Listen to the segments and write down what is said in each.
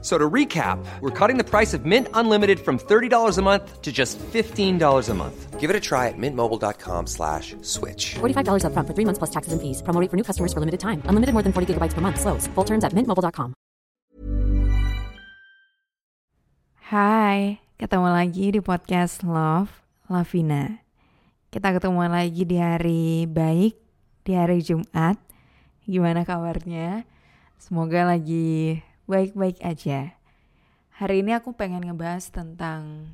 So to recap, we're cutting the price of Mint Unlimited from $30 a month to just $15 a month. Give it a try at mintmobile.com slash switch. $45 upfront for three months plus taxes and fees. Promo rate for new customers for limited time. Unlimited more than 40 gigabytes per month. Slows. Full terms at mintmobile.com. Hai, ketemu lagi di podcast Love Lavina. Kita ketemu lagi di hari baik, di hari Jumat. Gimana kabarnya? Semoga lagi baik-baik aja. Hari ini aku pengen ngebahas tentang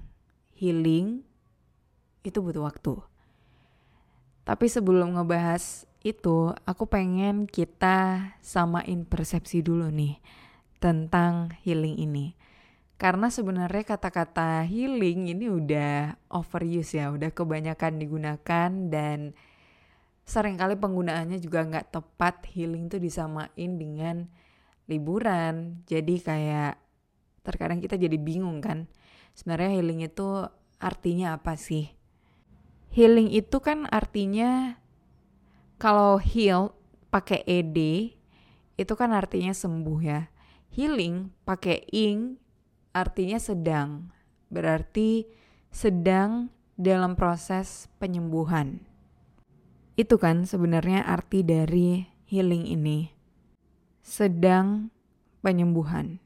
healing itu butuh waktu. Tapi sebelum ngebahas itu, aku pengen kita samain persepsi dulu nih tentang healing ini. Karena sebenarnya kata-kata healing ini udah overuse ya, udah kebanyakan digunakan dan sering kali penggunaannya juga nggak tepat. Healing tuh disamain dengan liburan. Jadi kayak terkadang kita jadi bingung kan. Sebenarnya healing itu artinya apa sih? Healing itu kan artinya kalau heal pakai ed itu kan artinya sembuh ya. Healing pakai ing artinya sedang. Berarti sedang dalam proses penyembuhan. Itu kan sebenarnya arti dari healing ini sedang penyembuhan.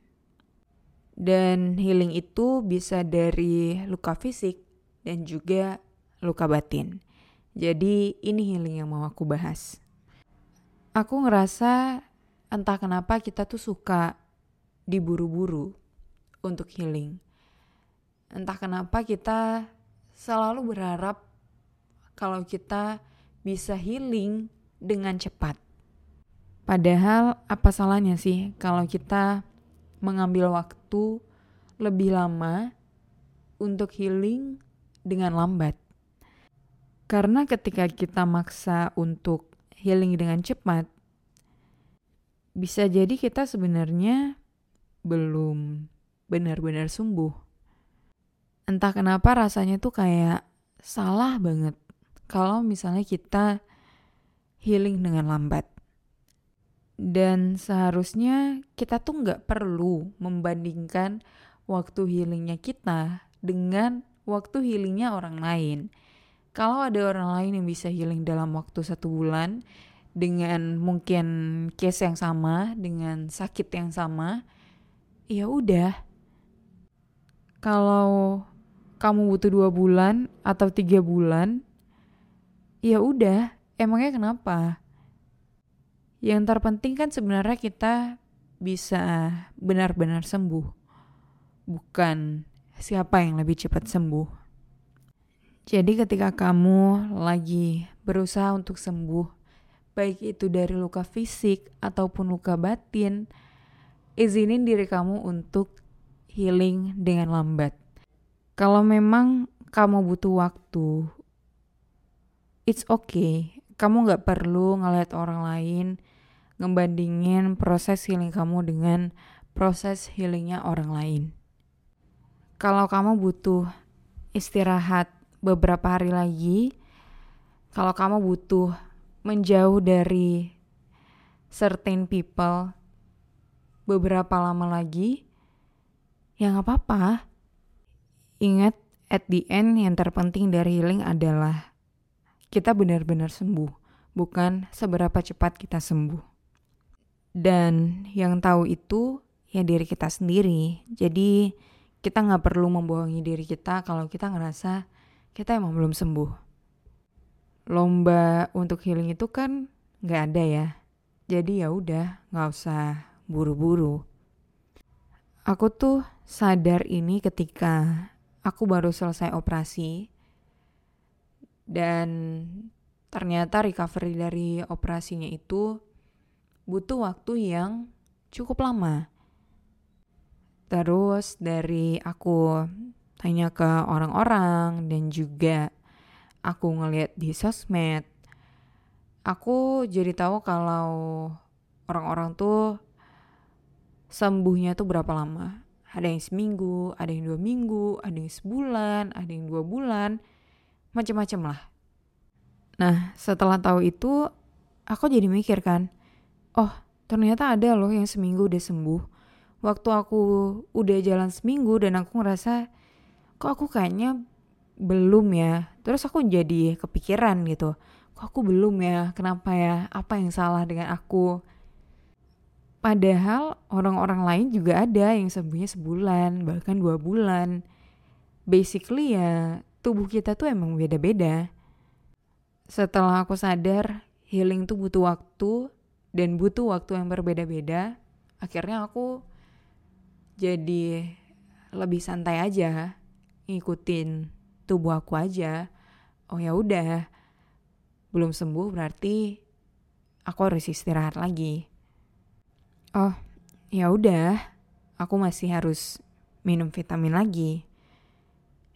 Dan healing itu bisa dari luka fisik dan juga luka batin. Jadi ini healing yang mau aku bahas. Aku ngerasa entah kenapa kita tuh suka diburu-buru untuk healing. Entah kenapa kita selalu berharap kalau kita bisa healing dengan cepat. Padahal apa salahnya sih kalau kita mengambil waktu lebih lama untuk healing dengan lambat? Karena ketika kita maksa untuk healing dengan cepat, bisa jadi kita sebenarnya belum benar-benar sembuh. Entah kenapa rasanya tuh kayak salah banget kalau misalnya kita healing dengan lambat. Dan seharusnya kita tuh nggak perlu membandingkan waktu healingnya kita dengan waktu healingnya orang lain. Kalau ada orang lain yang bisa healing dalam waktu satu bulan dengan mungkin case yang sama, dengan sakit yang sama, ya udah. Kalau kamu butuh dua bulan atau tiga bulan, ya udah. Emangnya kenapa? Yang terpenting kan sebenarnya kita bisa benar-benar sembuh. Bukan siapa yang lebih cepat sembuh. Jadi ketika kamu lagi berusaha untuk sembuh, baik itu dari luka fisik ataupun luka batin, izinin diri kamu untuk healing dengan lambat. Kalau memang kamu butuh waktu, it's okay. Kamu gak perlu ngeliat orang lain ngebandingin proses healing kamu dengan proses healingnya orang lain. Kalau kamu butuh istirahat beberapa hari lagi, kalau kamu butuh menjauh dari certain people beberapa lama lagi, ya nggak apa-apa. Ingat, at the end yang terpenting dari healing adalah kita benar-benar sembuh, bukan seberapa cepat kita sembuh. Dan yang tahu itu ya diri kita sendiri. Jadi kita nggak perlu membohongi diri kita kalau kita ngerasa kita emang belum sembuh. Lomba untuk healing itu kan nggak ada ya. Jadi ya udah nggak usah buru-buru. Aku tuh sadar ini ketika aku baru selesai operasi dan ternyata recovery dari operasinya itu butuh waktu yang cukup lama. Terus dari aku tanya ke orang-orang dan juga aku ngeliat di sosmed, aku jadi tahu kalau orang-orang tuh sembuhnya tuh berapa lama. Ada yang seminggu, ada yang dua minggu, ada yang sebulan, ada yang dua bulan, macam-macam lah. Nah, setelah tahu itu, aku jadi mikir kan, oh ternyata ada loh yang seminggu udah sembuh. Waktu aku udah jalan seminggu dan aku ngerasa, kok aku kayaknya belum ya. Terus aku jadi kepikiran gitu, kok aku belum ya, kenapa ya, apa yang salah dengan aku. Padahal orang-orang lain juga ada yang sembuhnya sebulan, bahkan dua bulan. Basically ya tubuh kita tuh emang beda-beda. Setelah aku sadar healing tuh butuh waktu dan butuh waktu yang berbeda-beda, akhirnya aku jadi lebih santai aja ngikutin tubuh aku aja. Oh ya udah, belum sembuh berarti aku harus istirahat lagi oh ya udah aku masih harus minum vitamin lagi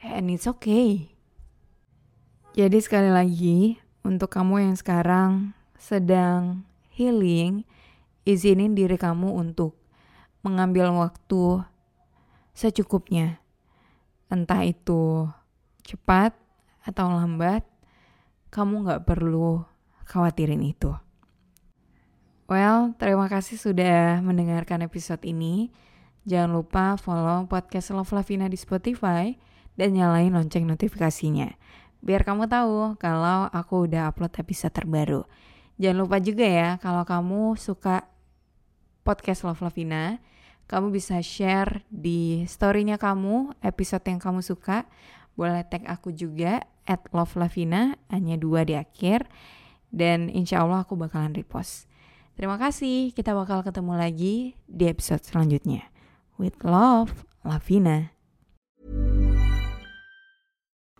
and it's okay jadi sekali lagi untuk kamu yang sekarang sedang healing izinin diri kamu untuk mengambil waktu secukupnya entah itu cepat atau lambat kamu nggak perlu khawatirin itu. Well, terima kasih sudah mendengarkan episode ini. Jangan lupa follow podcast Love Lavina di Spotify dan nyalain lonceng notifikasinya. Biar kamu tahu kalau aku udah upload episode terbaru. Jangan lupa juga ya kalau kamu suka podcast Love Lavina, kamu bisa share di storynya kamu, episode yang kamu suka. Boleh tag aku juga at Love Lavina, hanya dua di akhir. Dan insya Allah aku bakalan repost. Terima kasih, kita bakal ketemu lagi di episode selanjutnya. With love, Lavina.